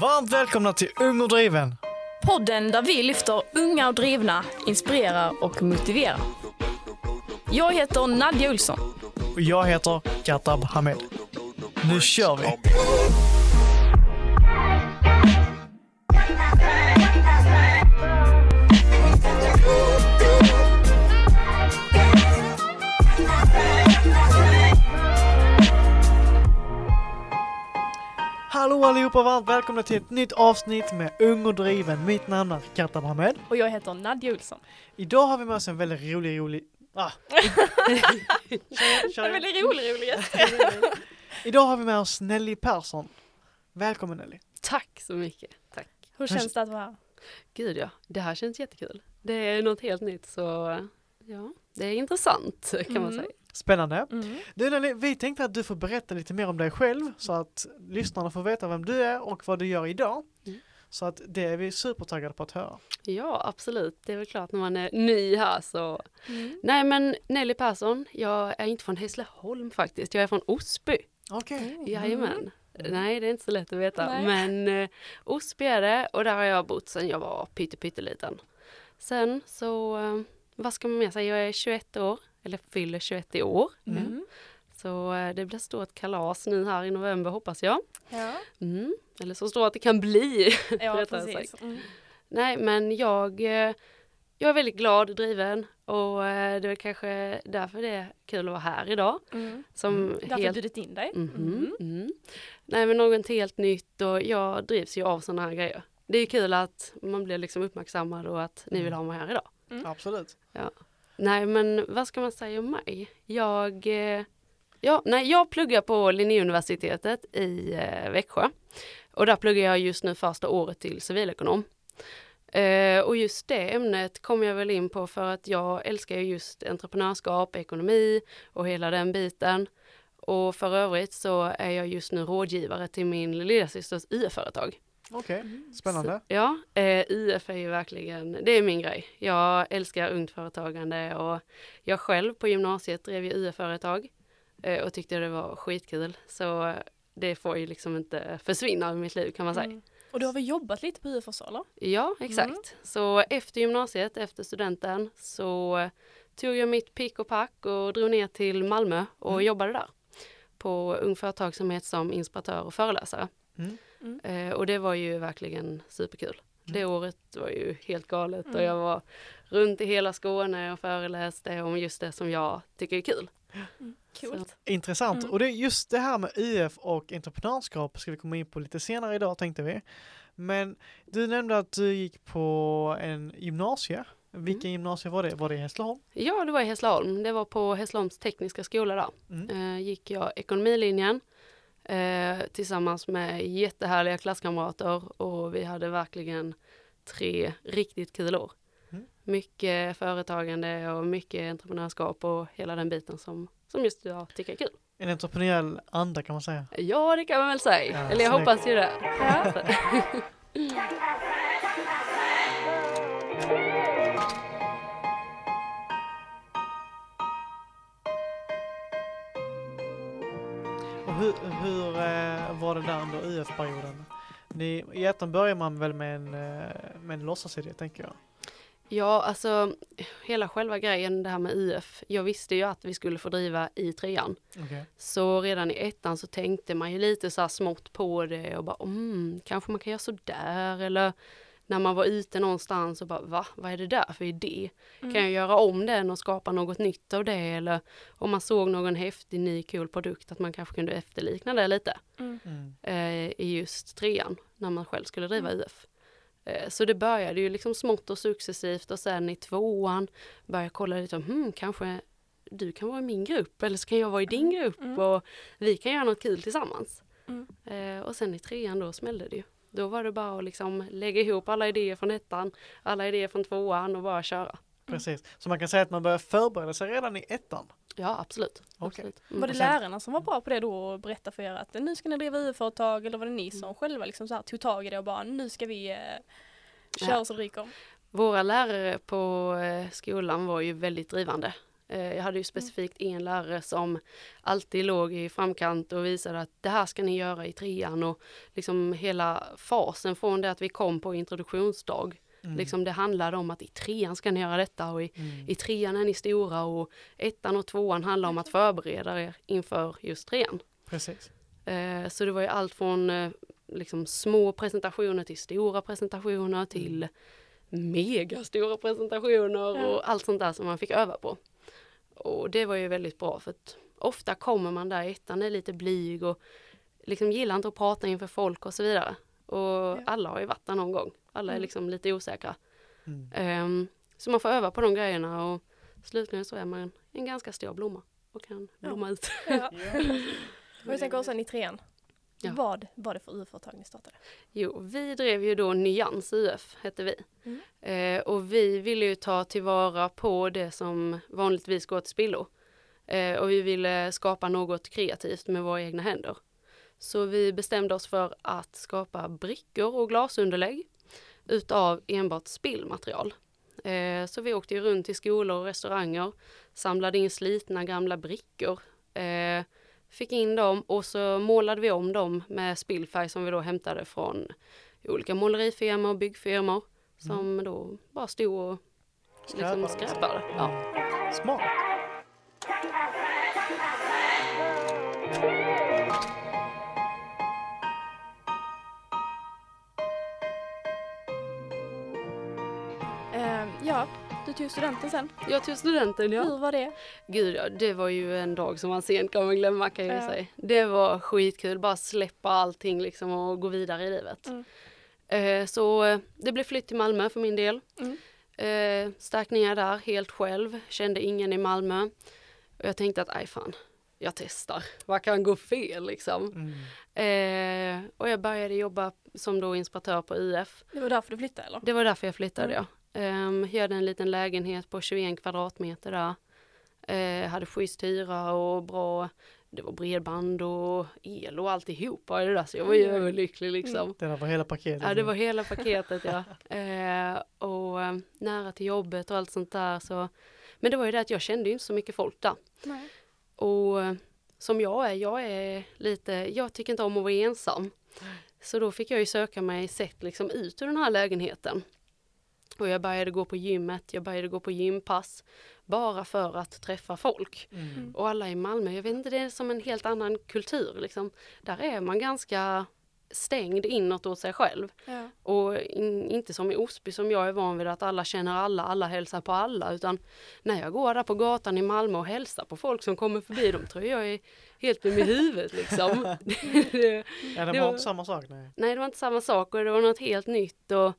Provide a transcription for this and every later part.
Varmt välkomna till Ung och driven. Podden där vi lyfter unga och drivna, inspirerar och motiverar. Jag heter Nadja Olsson. Och jag heter Katab Hamed. Nu kör vi! Hallå allihopa, varmt välkomna till ett nytt avsnitt med Ung och driven. Mitt namn är Katab Hamed. Och jag heter Nadja Olsson. Idag har vi med oss en väldigt rolig, rolig... Ah. kör, kör. En väldigt rolig, rolig gäst. Idag har vi med oss Nelly Persson. Välkommen Nelly. Tack så mycket. Tack. Hur känns det att vara här? Gud ja, det här känns jättekul. Det är något helt nytt så ja, det är intressant kan man Mm. säga. Spännande. Mm. Du Nelly, vi tänkte att du får berätta lite mer om dig själv så att lyssnarna får veta vem du är och vad du gör idag. Mm. Så att det är vi supertaggade på att höra. Ja, absolut. Det är väl klart när man är ny här så. Mm. Nej men Nelly Persson, jag är inte från Hässleholm faktiskt. Jag är från Osby. Okej. Jajamän. Nej, det är inte så lätt att veta. Nej. Men eh, Osby är det och där har jag bott sedan jag var pytte, pytteliten. Sen så, eh, vad ska man mer säga, jag är 21 år, eller fyller 21 i år. Mm. Så eh, det blir stort kalas nu här i november hoppas jag. Ja, Mm. Eller så stort att det kan bli. ja precis. Mm. Nej men jag, eh, jag är väldigt glad och driven och eh, det är kanske därför det är kul att vara här idag. Mm. Som Därför har helt bjudit in dig. Mhm, Mm. mm. Nej men något helt nytt och jag drivs ju av sådana här grejer. Det är kul att man blir liksom uppmärksammad och att ni vill ha mig här idag. Absolut. Nej men vad ska man säga om mig? Jag, eh, ja, nej, jag pluggar på Linnéuniversitetet i eh, Växjö. Och där pluggar jag just nu första året till civilekonom. Eh, och just det ämnet kom jag väl in på för att jag älskar just entreprenörskap, ekonomi och hela den biten. Och för övrigt så är jag just nu rådgivare till min lillasysters UF-företag. Okej, spännande. Så, ja, eh, UF är ju verkligen, det är min grej. Jag älskar ungt företagande och jag själv på gymnasiet drev ju UF-företag eh, och tyckte det var skitkul. Så det får ju liksom inte försvinna ur mitt liv kan man säga. Mm. Och du har väl jobbat lite på UF eller? Ja, exakt. Så efter gymnasiet, efter studenten, så tog jag mitt pick och pack och drog ner till Malmö och Mm. jobbade där. På Ung Företagsamhet som inspiratör och föreläsare. Mm. Mm. Eh, och det var ju verkligen superkul. Det året var ju helt galet och Mm. jag var runt i hela Skåne och föreläste om just det som jag tycker är kul. Coolt. Intressant. Mm. Och det är just det här med UF och entreprenörskap ska vi komma in på lite senare idag tänkte vi. Men du nämnde att du gick på en gymnasie. Vilken Mm. gymnasie var det? Var det i Hässleholm? Ja, det var i Hässleholm. Det var på Hässleholms tekniska skola där. Mm. Eh, gick jag ekonomilinjen eh, tillsammans med jättehärliga klasskamrater och vi hade verkligen tre riktigt kul år. Mm. Mycket företagande och mycket entreprenörskap och hela den biten som, som just jag tycker är kul. En entreprenöriell anda kan man säga. Ja, det kan man väl säga. Ja, Eller jag snyggt. hoppas ju det. Ja. hur, hur eh, var det där under UF-perioden? Ni, I ettan börjar man väl med en, eh, med en låtsasidé tänker jag. Ja, alltså hela själva grejen det här med UF. Jag visste ju att vi skulle få driva i trean. Okej. Så redan i ettan så tänkte man ju lite så här smått på det och bara mm, kanske man kan göra så där eller när man var ute någonstans och bara va, vad är det där för idé? Mm. Kan jag göra om den och skapa något nytt av det eller om man såg någon häftig ny cool produkt att man kanske kunde efterlikna det lite Mm. Mm. eh, i just trean när man själv skulle driva Mm. UF. Eh, så det började ju liksom smått och successivt och sen i tvåan började jag kolla lite om hmm, kanske du kan vara i min grupp eller så kan jag vara i din grupp Mm. och vi kan göra något kul tillsammans. Mm. Eh, och sen i trean då smällde det ju. Då var det bara att liksom lägga ihop alla idéer från ettan, alla idéer från tvåan och bara köra. Precis. Så man kan säga att man börjar förbereda sig redan i ettan. Ja, absolut. Okej. absolut. Var det lärarna som var bra på det då och berätta för er att nu ska ni driva UF-företag eller var det ni som själva liksom så här tog tag i det och bara nu ska vi eh, köra Ja. så det ryker? Våra lärare på eh, skolan var ju väldigt drivande. Eh, jag hade ju specifikt en lärare som alltid låg i framkant och visade att det här ska ni göra i trean och liksom hela fasen från det att vi kom på introduktionsdag. Mm. Liksom det handlade om att i trean ska ni göra detta och i, Mm. i trean är ni stora och ettan och tvåan handlar om att förbereda er inför just trean. Precis. Eh, så det var ju allt från eh, liksom små presentationer till stora presentationer till megastora presentationer och allt sånt där som man fick öva på. Och det var ju väldigt bra för att ofta kommer man där, ettan är lite blyg och liksom gillar inte att prata inför folk och så vidare. Och alla har ju varit där någon gång. Alla är Mm. liksom lite osäkra. Mm. Ehm, så man får öva på de grejerna och slutligen så är man en ganska stor blomma och kan Ja. blomma ut. Ja. Och jag tänker också i trean. Ja. Vad var det för UF-företag ni startade? Jo, vi drev ju då Nyans UF, hette vi. Mm. Eh, och vi ville ju ta tillvara på det som vanligtvis går till spillo. Eh, och vi ville skapa något kreativt med våra egna händer. Så vi bestämde oss för att skapa brickor och glasunderlägg utav enbart spillmaterial. Eh, så vi åkte runt till skolor och restauranger, samlade in slitna gamla brickor, eh, fick in dem och så målade vi om dem med spillfärg som vi då hämtade från olika målerifirmor och byggfirmor som då bara stod och liksom Skräpade. skräpade. Ja. Mm. Smart. Eh, ja, du tog studenten sen. Jag tog studenten ja. Hur var det? Gud ja, det var ju en dag som man sent kommer glömma kan jag Ja. säga. Det var skitkul, bara släppa allting liksom och gå vidare i livet. Mm. Eh, så eh, det blev flytt till Malmö för min del. Mm. Eh, stack ner där helt själv, kände ingen i Malmö. Och jag tänkte att, aj fan, jag testar. Vad kan gå fel liksom? Mm. Eh, och jag började jobba som då inspiratör på UF. Det var därför du flyttade eller? Det var därför jag flyttade Mm. ja. Um, hade en liten lägenhet på 21 kvadratmeter där. Eh, hade schysst hyra och bra, det var bredband och el och alltihopa i det där så jag var ju Mm. överlycklig liksom. Det där var hela paketet. Ja det var hela paketet ja. Eh, och eh, nära till jobbet och allt sånt där så. Men det var ju det att jag kände ju inte så mycket folk där. Nej. Och eh, som jag är, jag är lite, jag tycker inte om att vara ensam. Så då fick jag ju söka mig sätt liksom ut ur den här lägenheten. Och jag började gå på gymmet, jag började gå på gympass. Bara för att träffa folk. Mm. Och alla i Malmö, jag vet inte, det är som en helt annan kultur liksom. Där är man ganska stängd inåt åt sig själv. Ja. Och in, inte som i Osby som jag är van vid att alla känner alla, alla hälsar på alla. Utan när jag går där på gatan i Malmö och hälsar på folk som kommer förbi, de tror jag är helt dum i huvudet liksom. Det- Ja, det det var var- inte samma sak. Nej. Nej, det var inte samma sak och det var något helt nytt. Och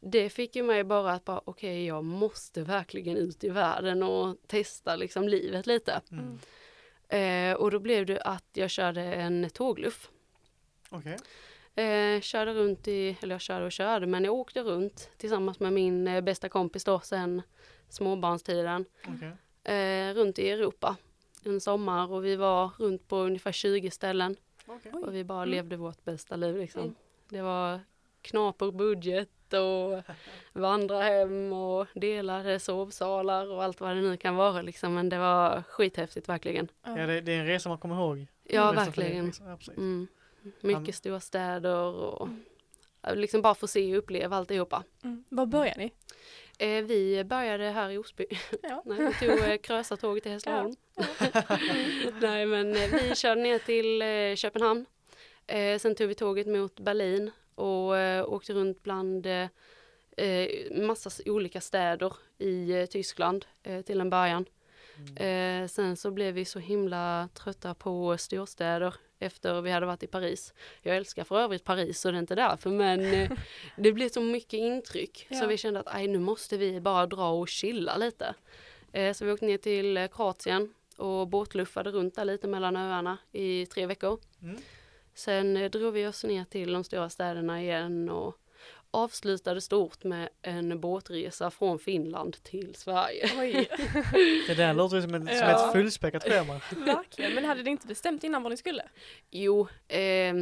det fick ju mig bara att bara, okej, jag måste verkligen ut i världen och testa liksom livet lite. Mm. Eh, och då blev det att jag körde en tågluff. Okej. Eh, körde runt i, eller jag körde och körde, men jag åkte runt tillsammans med min eh, bästa kompis då sen småbarnstiden. okej. Eh, runt i Europa en sommar och vi var runt på ungefär 20 ställen. Okej. Och vi bara Mm. levde vårt bästa liv liksom. Mm. Det var knaper budget och vandra hem och delade sovsalar och allt vad det nu kan vara liksom. Men det var skithäftigt verkligen. Ja, det, det är en resa man kommer ihåg. Ja, verkligen. Mm. Ja. Mycket stora städer och liksom bara få se och uppleva alltihopa. Mm. Var började ni? Eh, vi började här i Osby. Ja. Nej, vi tog eh, Krösatåget till Hässleholm. Nej men eh, vi körde ner till eh, Köpenhamn. Sen tog vi tåget mot Berlin och eh, åkte runt bland eh, eh, massa olika städer i eh, Tyskland eh, till en början. Mm. Sen så blev vi så himla trötta på storstäder efter vi hade varit i Paris. Jag älskar för övrigt Paris så det är inte därför men det blev så mycket intryck så Ja. vi kände att nu måste vi bara dra och chilla lite. Så vi åkte ner till Kroatien och båtluffade runt där lite mellan öarna i tre veckor. Mm. Sen eh, drog vi oss ner till de stora städerna igen och avslutade stort med en båtresa från Finland till Sverige. Oj, Det där låter som, ett- som Ja. ett fullspäckat schema. verkligen. Men hade ni inte bestämt innan vad ni skulle? Jo, eh,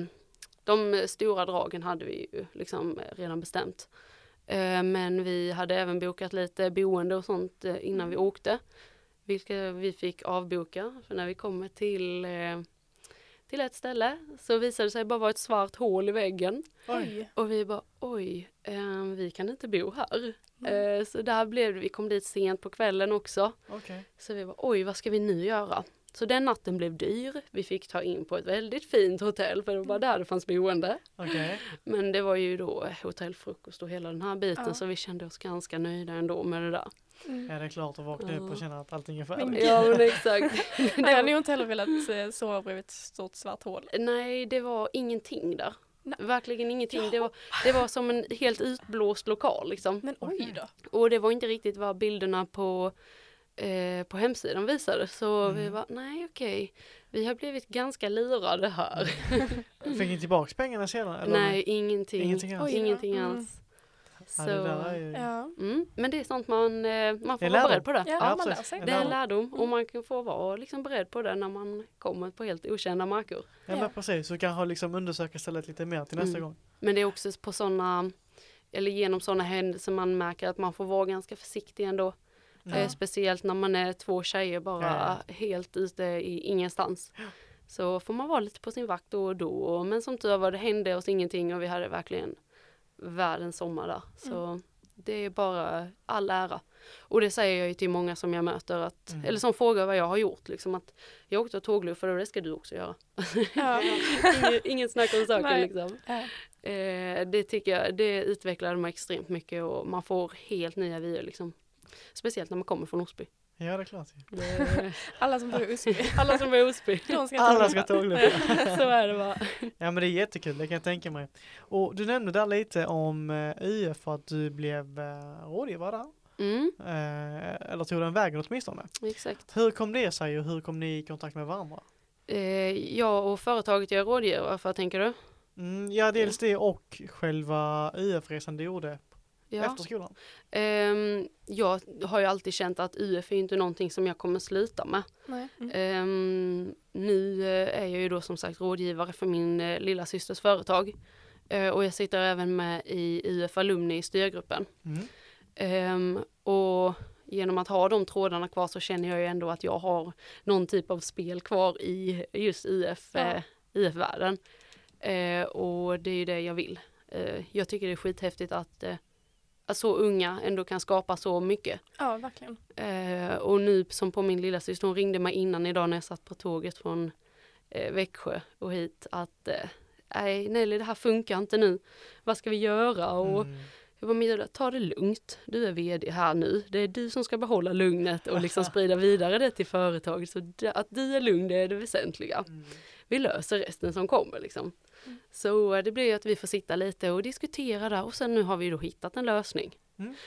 de stora dragen hade vi ju liksom eh, redan bestämt. Eh, men vi hade även bokat lite boende och sånt eh, innan vi åkte. vilka vi fick avboka. För när vi kommer till, eh, till ett ställe så visade det sig bara vara ett svart hål i väggen. Oj. Och vi bara oj, eh, vi kan inte bo här. Mm. Eh, så där blev det, vi kom dit sent på kvällen också. Okej. Så vi var oj, vad ska vi nu göra? Så den natten blev dyr. Vi fick ta in på ett väldigt fint hotell för det var bara där det fanns boende. Okej. Men det var ju då hotellfrukost och hela den här biten Ja. så vi kände oss ganska nöjda ändå med det där. Mm. Ja det är klart att vakna upp och Ja. känna att allting är färdigt. Ja men exakt. Jag hade nog inte heller velat eh, sova bredvid ett stort svart hål. Nej, det var ingenting där. Nej. Verkligen ingenting. Det var, det var som en helt utblåst lokal liksom. Men oj då. Och det var inte riktigt vad bilderna på, eh, på hemsidan visade. Så vi Mm. var nej okej, vi har blivit ganska lurade här. Fick ni tillbaks pengarna sedan? Eller? nej, ingenting. Ingenting alls? Oj. Ingenting Mm. alls. Ja, Så, det där är ju... Ja, mm, men det är sånt man, eh, man Det får vara beredd på det. ja, Ja, man lär sig. Det är en lärdom. och man kan få vara liksom beredd på det när man kommer på helt okända marker. Ja men Ja. precis, så kanske liksom undersöka stället lite mer till nästa Mm. gång. Men det är också på sådana, eller genom sådana händelser man märker att man får vara ganska försiktig ändå. Ja. Eh, speciellt när man är två tjejer bara helt ute i ingenstans. Så får man vara lite på sin vakt då och då. Men som tur var det hände oss ingenting och vi hade verkligen världens sommar där. Så det är bara all ära. Och det säger jag ju till många som jag möter, att, Mm. eller som frågar vad jag har gjort. Liksom att jag åkte tågluffare och det ska du också göra. Ja. Ingen, ingen snack om saken liksom. Ja. Eh, det tycker jag, det utvecklade mig extremt mycket och man får helt nya vyer liksom. Speciellt när man kommer från Osby. Ja det är klart. Alla som bor i Osby, Alla som är i Osby. de ska Alla ska tågluffa. Så är det bara. Ja men det är jättekul, det kan jag tänka mig. Och du nämnde där lite om eh, UF att du blev eh, rådgivare där. Mm, Eh, eller tog den vägen åtminstone. exakt. Hur kom det sig och hur kom ni i kontakt med varandra? Jag och företaget jag är rådgivare för, tänker du? Mm, ja dels det och själva UF-resan du gjorde Ja. efter skolan. Ehm, jag har ju alltid känt att UF är inte någonting som jag kommer sluta med. Nej. Mm. Ehm, nu eh, är jag ju då som sagt rådgivare för min eh, lilla systers företag. Eh, och jag sitter även med i UF Alumni i styrgruppen. Mm. Ehm, och genom att ha de trådarna kvar så känner jag ju ändå att jag har någon typ av spel kvar i just UF, Ja. eh, UF-världen. Eh, och det är ju det jag vill. Eh, jag tycker det är skithäftigt att, att så unga ändå kan skapa så mycket. Ja, verkligen. Eh, och nu som på min lilla syster, hon ringde mig innan idag när jag satt på tåget från eh, Växjö och hit att eh, nej Nelly det här funkar inte nu. Vad ska vi göra? Och Mm. jag bara, Mira, ta det lugnt. Du är vd här nu. Det är du som ska behålla lugnet och liksom sprida vidare det till företaget. Så det, att du är lugn, det är det väsentliga. Mm. Vi löser resten som kommer liksom. Så det blir ju att vi får sitta lite och diskutera där och sen nu har vi då hittat en lösning.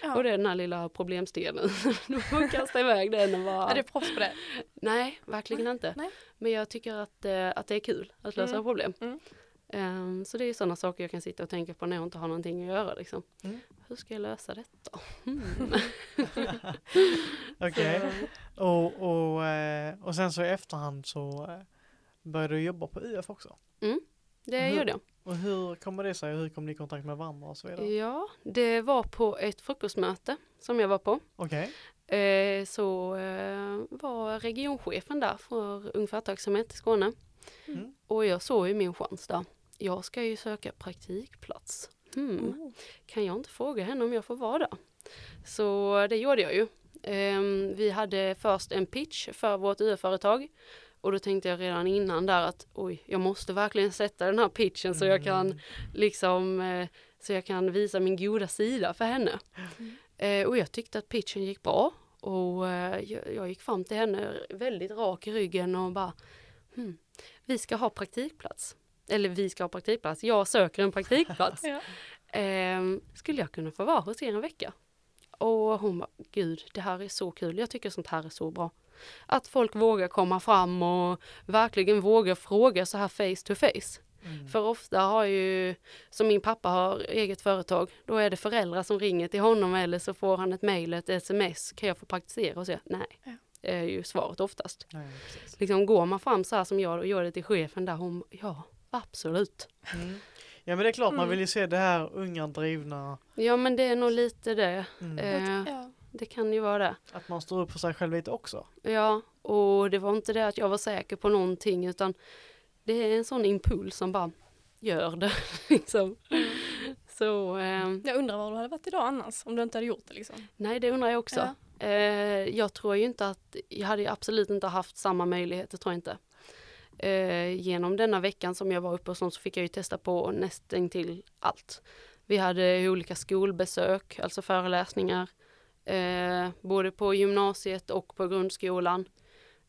Ja. Och det är den här lilla problemstenen. Då får man kasta iväg den och bara... Är du proffs på det? Nej, verkligen inte. Nej. Men jag tycker att, eh, att det är kul att lösa Mm. problem. Mm. Ehm, så det är sådana saker jag kan sitta och tänka på när jag inte har någonting att göra. Liksom. Mm. Hur ska jag lösa detta? Hmm. Okej. Så, Och, och, eh, och sen så i efterhand så eh, började du jobba på UF också. Det Hur- gjorde jag. Och hur kommer det sig? Hur kom ni i kontakt med varandra och så vidare? Ja, det var på ett frukostmöte som jag var på. Okej. Eh, så eh, var regionchefen där för Ung Företagsamhet i Skåne. Mm. Och jag såg ju min chans där. Jag ska ju söka praktikplats. Hmm. Oh. kan jag inte fråga henne om jag får vara där? Så det gjorde jag ju. Ehm, vi hade först en pitch för vårt UF-företag och då tänkte jag redan innan där att oj, jag måste verkligen sätta den här pitchen så jag kan Mm. liksom eh, så jag kan visa min goda sida för henne. Mm. Och jag tyckte att pitchen gick bra och eh, jag, jag gick fram till henne väldigt rak i ryggen och bara hmm, vi ska ha praktikplats. Eller vi ska ha praktikplats, jag söker en praktikplats. Ja. Ehm, skulle jag kunna få vara hos er en vecka? Och hon bara, gud, det här är så kul. Jag tycker sånt här är så bra. Att folk vågar komma fram och verkligen vågar fråga så här face to face. Mm. För ofta har ju, som min pappa har eget företag, då är det föräldrar som ringer till honom eller så får han ett mejl, ett sms, kan jag få praktisera hos er? Nej, Ja. är ju svaret oftast. Nej, precis. Liksom går man fram så här som jag och gör det till chefen där, hon, ja, absolut. Mm. Ja men det är klart man Mm. vill ju se det här unga drivna. Ja men det är nog lite det. Mm. Eh, Ja. Det kan ju vara det. Att man står upp för sig själv lite också. Ja, och det var inte det att jag var säker på någonting utan det är en sån impuls som bara gör det. Liksom. Så ehm, Jag undrar var du hade varit idag annars, om du inte hade gjort det liksom. nej, det undrar jag också. Ja. Eh, jag tror ju inte att, jag hade absolut inte haft samma möjligheter, tror jag inte. Eh, genom denna veckan som jag var uppe och sånt så fick jag ju testa på nästan till allt. Vi hade olika skolbesök, alltså föreläsningar, eh, både på gymnasiet och på grundskolan.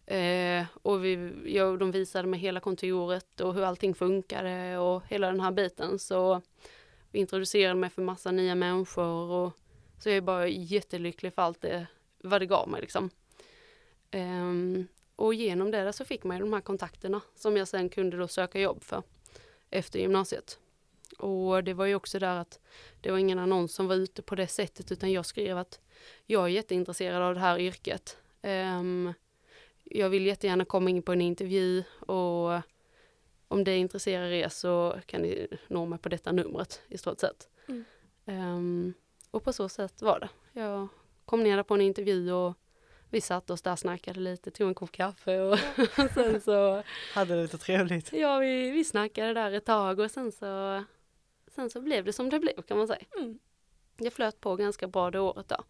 Eh, och vi, ja, de visade mig hela kontoret och hur allting funkade och hela den här biten. Så vi introducerade mig för massa nya människor och så jag är bara jättelycklig för allt det, vad det gav mig liksom. Eh, och genom det där så fick man ju de här kontakterna som jag sen kunde då söka jobb för efter gymnasiet. Och det var ju också där att det var ingen annons som var ute på det sättet utan jag skrev att jag är jätteintresserad av det här yrket. Ehm, jag vill jättegärna komma in på en intervju och om det intresserar er så kan ni nå mig på detta numret i stort sett. Mm. Ehm, och på så sätt var det. Jag kom ner på en intervju och vi satt oss där och snackade lite, tog en kopp kaffe och sen så, Hade det lite trevligt. ja vi, vi snackade där ett tag och sen så, sen så blev det som det blev kan man säga. Mm. Jag flöt på ganska bra det året då.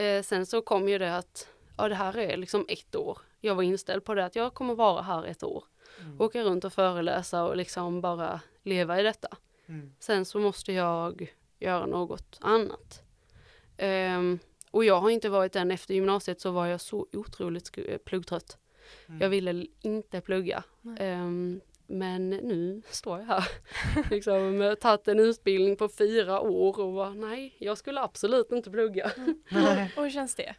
Eh, sen så kom ju det att, ja det här är liksom ett år. Jag var inställd på det att jag kommer vara här ett år. Mm. Åka runt och föreläsa och liksom bara leva i detta. Mm. Sen så måste jag göra något annat. Ehm, och jag har inte varit den efter gymnasiet så var jag så otroligt pluggtrött. Mm. Jag ville inte plugga. Nej. Men nu står jag här. liksom, har tagit en utbildning på fyra år och bara, nej, jag skulle absolut inte plugga. Nej. Och hur känns det?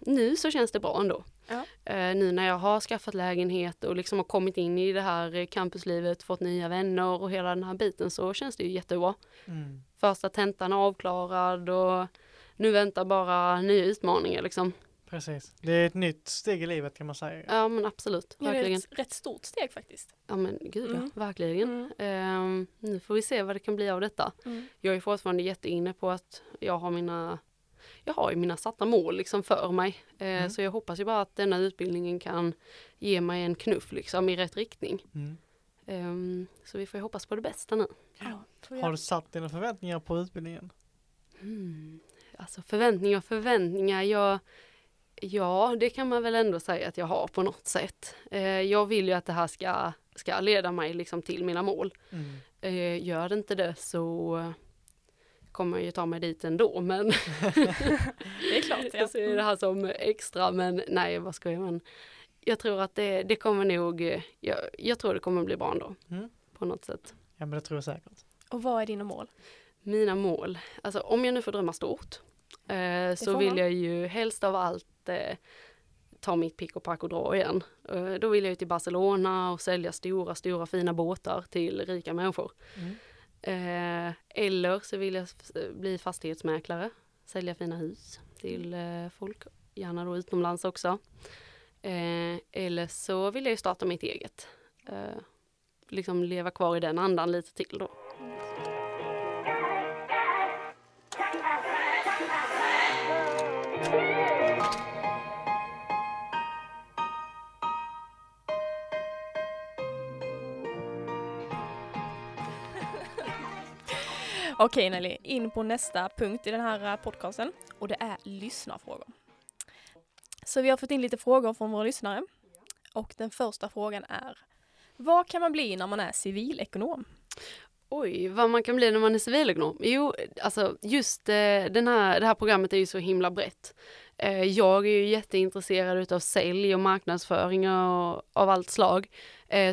Nu så känns det bra ändå. Ja. Eh, nu när jag har skaffat lägenhet och liksom har kommit in i det här eh, campuslivet, fått nya vänner och hela den här biten så känns det ju jättebra. Mm. Första tentan är avklarad och nu väntar bara nya utmaningar liksom. Precis. Det är ett nytt steg i livet kan man säga. Ja men absolut, Ja, det är verkligen. ett rätt stort steg faktiskt. Ja men gud ja, Mm. verkligen. Mm. Ehm, nu får vi se vad det kan bli av detta. Mm. Jag är fortfarande jätteinne på att jag har mina jag har ju mina satta mål liksom för mig. Eh, Mm. Så jag hoppas ju bara att denna utbildningen kan ge mig en knuff liksom i rätt riktning. Mm. Ehm, så vi får ju hoppas på det bästa nu. Ja, Har du satt dina förväntningar på utbildningen? Mm. Alltså förväntningar och förväntningar. Jag, ja, det kan man väl ändå säga att jag har på något sätt. Eh, jag vill ju att det här ska, ska leda mig liksom till mina mål. Mm. Eh, gör det inte det så kommer jag ju ta mig dit ändå. Men Det är klart. Ja. jag ser det här som extra. Men nej, vad ska jag men Jag tror att det, det kommer nog, eh, jag, jag tror det kommer bli bra ändå. Mm. På något sätt. Ja men det tror jag säkert. Och vad är dina mål? Mina mål, alltså om jag nu får drömma stort eh, så vill man. jag ju helst av allt eh, ta mitt pick och pack och dra igen. Eh, då vill jag ju till Barcelona och sälja stora, stora fina båtar till rika människor. Mm. Eh, eller så vill jag bli fastighetsmäklare, sälja fina hus till eh, folk, gärna då utomlands också. Eh, eller så vill jag ju starta mitt eget. Eh, liksom leva kvar i den andan lite till då. Okej Nelly, in på nästa punkt i den här eh, podcasten och det är lyssnarfrågor. Så vi har fått in lite frågor från våra lyssnare och den första frågan är Vad kan man bli när man är civilekonom? Oj, vad man kan bli när man är civilekonom? Jo, alltså just eh, den här, det här programmet är ju så himla brett. Eh, jag är ju jätteintresserad utav sälj och marknadsföring och, av allt slag.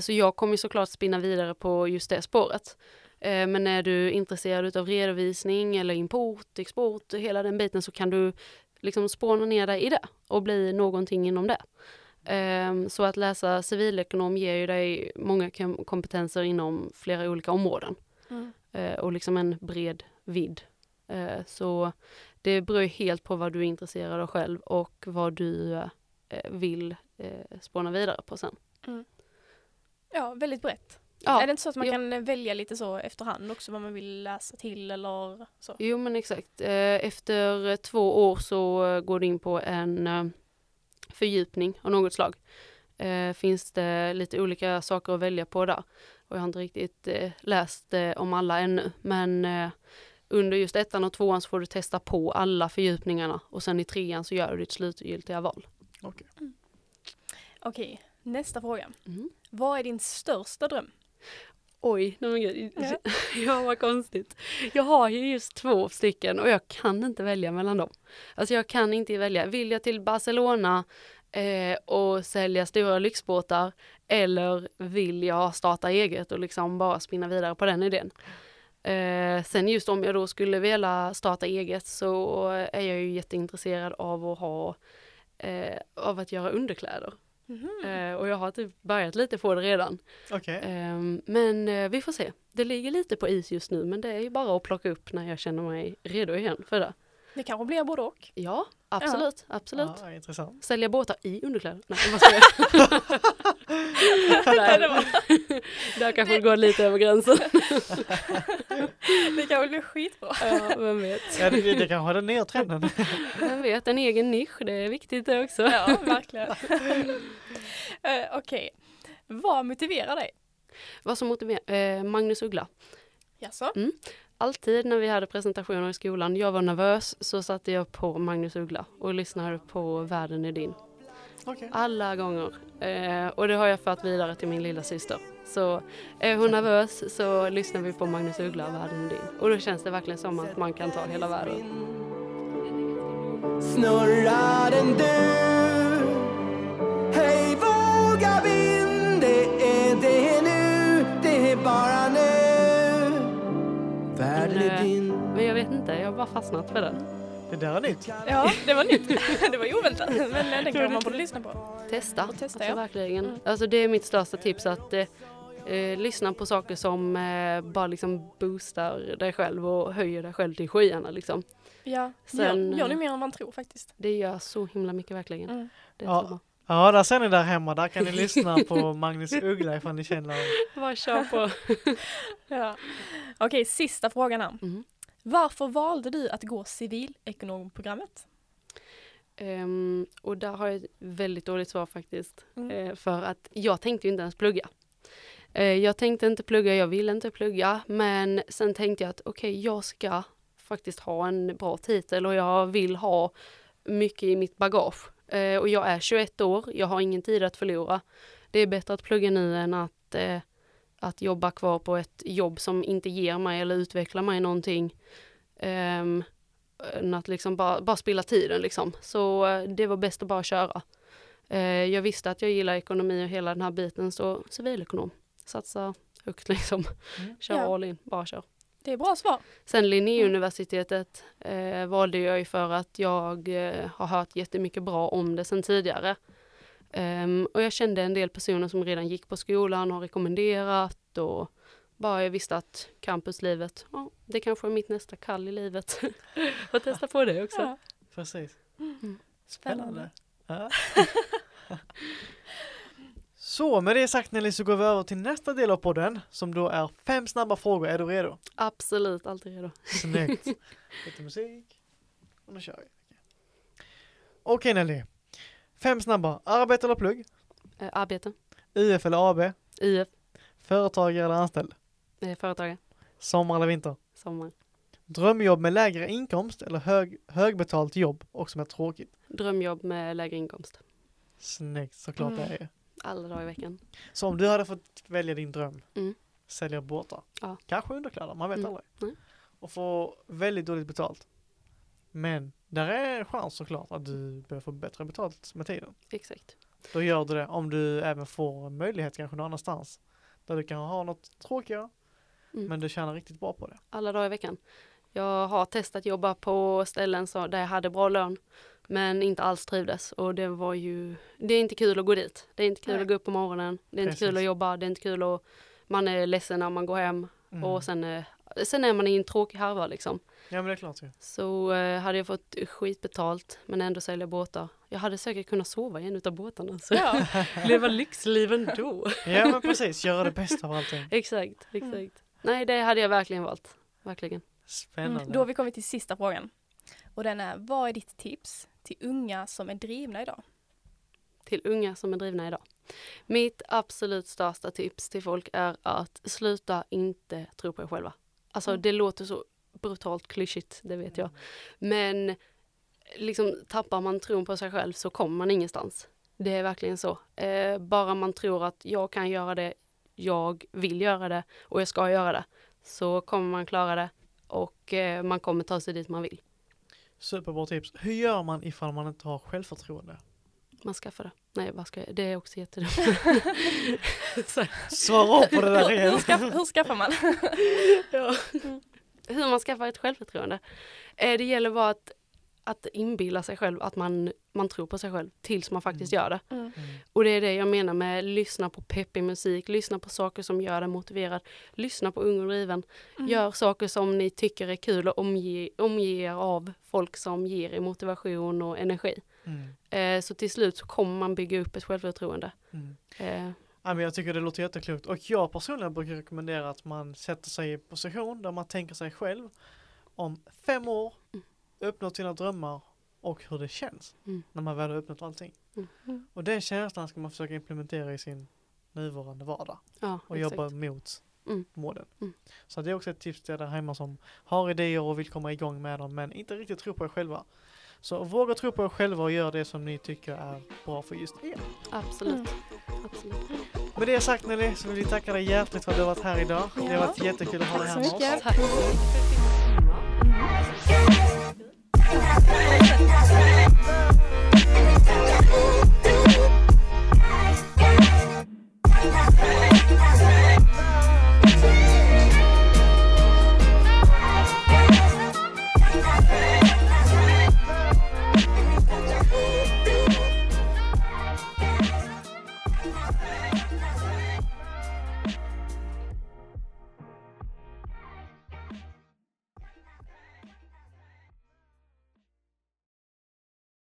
Så jag kommer såklart spinna vidare på just det spåret. Eh, men är du intresserad utav redovisning eller import, export, hela den biten så kan du liksom spåna ner dig i det och bli någonting inom det. Eh, Så att läsa civilekonom ger ju dig många kom- kompetenser inom flera olika områden eh, och liksom en bred vidd. Eh, Så det beror helt på vad du är intresserad av själv och vad du vill spåna vidare på sen. Ja, väldigt brett. Ja, Är det inte så att man ja. kan välja lite så efterhand också vad man vill läsa till eller så? Jo men exakt. Eh, Efter två år så går du in på en eh, fördjupning av något slag. Eh, Finns det lite olika saker att välja på där. Och jag har inte riktigt läst om alla ännu. Men under just ettan och tvåan så får du testa på alla fördjupningarna. Och sen i trean så gör du ditt slutgiltiga val. Okej. Okej, nästa fråga. Mm. Vad är din största dröm? Oj, nej men gud. Ja. Ja, vad konstigt. Jag har ju just två stycken och jag kan inte välja mellan dem. Alltså jag kan inte välja. Vill jag till Barcelona eh, och sälja stora lyxbåtar eller vill jag starta eget och liksom bara spinna vidare på den idén? Eh, sen just om jag då skulle vilja starta eget så är jag ju jätteintresserad av att ha eh, av att göra underkläder. Eh, och jag har typ börjat lite på det redan. Okej. Ehm, men eh, vi får se. Det ligger lite på is just nu men det är ju bara att plocka upp när jag känner mig redo igen för det. Det kanske blir både och. Ja, absolut, absolut. Ja, intressant. Sälja båtar i underkläder? Nej, vad ska jag? Var, Där kanske det går lite över gränsen. det kanske blir skitbra. Ja, vem vet. Ja, det, det kanske är den nya trenden. Vem vet, en egen nisch, det är viktigt det också. Ja, verkligen. Eh, Okej, vad motiverar dig? Vad som motiverar, eh, Magnus Uggla. Jaså? Alltid när vi hade presentationer i skolan, jag var nervös, så satte jag på Magnus Uggla och lyssnade på Världen är din. Okej. Alla gånger. Eh, och det har jag fört vidare till min lilla syster. Så är hon nervös så lyssnar vi på Magnus Uggla och Världen är din. Och då känns det verkligen som att man kan ta hela världen. Snurrar den du vet inte, jag har bara fastnat för den. Det där är nytt. Ja, det var nytt. det var ju oväntat. Men den kanske man borde lyssna på. Testa. Och testa, alltså, ja. verkligen. Mm. Alltså det är mitt största tips att eh, eh, lyssna på saker som eh, bara liksom boostar dig själv och höjer dig själv till skyarna liksom. Ja, Sen, gör, gör ni eh, mer än man tror faktiskt. Det gör så himla mycket verkligen. Mm. Det är Ja. så bra. Ja, där ser ni där hemma. Där kan ni lyssna på Magnus Uggla ifall ni känner Bara kör på. Ja. Okej, sista frågan här. Mm. Varför valde du att gå civilekonomprogrammet? Ehm, och där har jag ett väldigt dåligt svar faktiskt. Mm. Eh, för att jag tänkte inte ens plugga. Eh, jag tänkte inte plugga, jag ville inte plugga. Men sen tänkte jag att okej, jag ska faktiskt ha en bra titel och jag vill ha mycket i mitt bagage. Eh, och jag är 21 år, jag har ingen tid att förlora. Det är bättre att plugga nu än att, eh, att jobba kvar på ett jobb som inte ger mig eller utvecklar mig någonting. Ehm, än att liksom bara, bara spilla tiden liksom. Så eh, det var bäst att bara köra. Eh, jag visste att jag gillar ekonomi och hela den här biten så civilekonom. Satsa högt liksom. Mm. Kör Ja. all in, bara kör. Det är bra svar. Sen Linnéuniversitetet eh, valde jag ju för att jag eh, har hört jättemycket bra om det sen tidigare. Ehm, och jag kände en del personer som redan gick på skolan och rekommenderat och bara jag visste att campuslivet, ja, det kanske är mitt nästa kall i livet. Får testa på det också. Ja, Precis. Mm. Spännande. Ja. Så med det sagt Nelly så går vi över till nästa del av podden som då är fem snabba frågor. Är du redo? Absolut, alltid redo. Snyggt. Lite musik. Och nu kör vi. Okej Nelly. Fem snabba. Arbete eller plugg? Eh, arbete, UF eller AB? IF, Företagare eller anställd? eh, företagare, Sommar eller vinter? sommar. Drömjobb med lägre inkomst eller hög, högbetalt jobb och som är tråkigt? Drömjobb med lägre inkomst. Snyggt, såklart Mm. det är. Alla dagar i veckan. Så om du hade fått välja din dröm, Mm. sälja båtar, Ja. kanske underkläder, man vet Mm. aldrig. Nej. Och få väldigt dåligt betalt. Men där är en chans såklart att du börjar få bättre betalt med tiden. Exakt. Då gör du det om du även får möjlighet kanske någon annanstans. Där du kan ha något tråkigare Mm. men du tjänar riktigt bra på det. alla dagar i veckan. Jag har testat jobba på ställen så, där jag hade bra lön men inte alls trivdes och det var ju, det är inte kul att gå dit. Det är inte kul Nej. att gå upp på morgonen, det är inte kul Precis. att jobba, det är inte kul att man är ledsen när man går hem Mm. och sen är sen är man i en tråkig härva liksom. Ja men det är klart ju. Så eh, hade jag fått skitbetalt men ändå sälja båtar. Jag hade säkert kunnat sova i en utav båtarna. Så Ja. leva lyxliv ändå. Ja men precis, göra det bästa av allting. exakt, exakt. Nej, det hade jag verkligen valt. Verkligen. Spännande. Mm, då har vi kommit till sista frågan. Och den är, vad är ditt tips till unga som är drivna idag? Till unga som är drivna idag. Mitt absolut största tips till folk är att sluta inte tro på er själva. Alltså Mm. det låter så brutalt klyschigt, det vet jag. Men liksom tappar man tron på sig själv så kommer man ingenstans. Det är verkligen så. Eh, bara man tror att jag kan göra det, jag vill göra det och jag ska göra det. Så kommer man klara det och eh, man kommer ta sig dit man vill. Superbra tips. Hur gör man ifall man inte har självförtroende? Man skaffar det. Nej, vad ska jag? Det är också jättedumt. Svara på det där igen. Hur, skaff, hur skaffar man? ja. Hur man skaffar ett självförtroende. Eh, det gäller bara att, att inbilla sig själv att man, man tror på sig själv tills man faktiskt gör det. Mm. Och det är det jag menar med lyssna på peppig musik, lyssna på saker som gör dig motiverad, lyssna på Ung och driven. Mm. Gör saker som ni tycker är kul och omge, omge er av folk som ger er motivation och energi. Mm. Eh, så till slut så kommer man bygga upp ett självförtroende. Mm. Eh, Ja, men jag tycker det låter jätteklokt och jag personligen brukar rekommendera att man sätter sig i position där man tänker sig själv om fem år, Mm. Uppnått sina drömmar och hur det känns Mm. när man väl har uppnått allting. Mm. Och den känslan ska man försöka implementera i sin nuvarande vardag ja, och exakt. jobba mot Mm. målen. Mm. Så det är också ett tips till er där hemma som har idéer och vill komma igång med dem men inte riktigt tror på er själva. Så våga tro på er själva och gör det som ni tycker är bra för just er. Absolut. Mm. Absolut. Med det sagt Nelly så vill vi tacka dig hjärtligt för att du har varit här idag. Det har Ja. varit jättekul att ha dig här med oss. Tack. Yeah.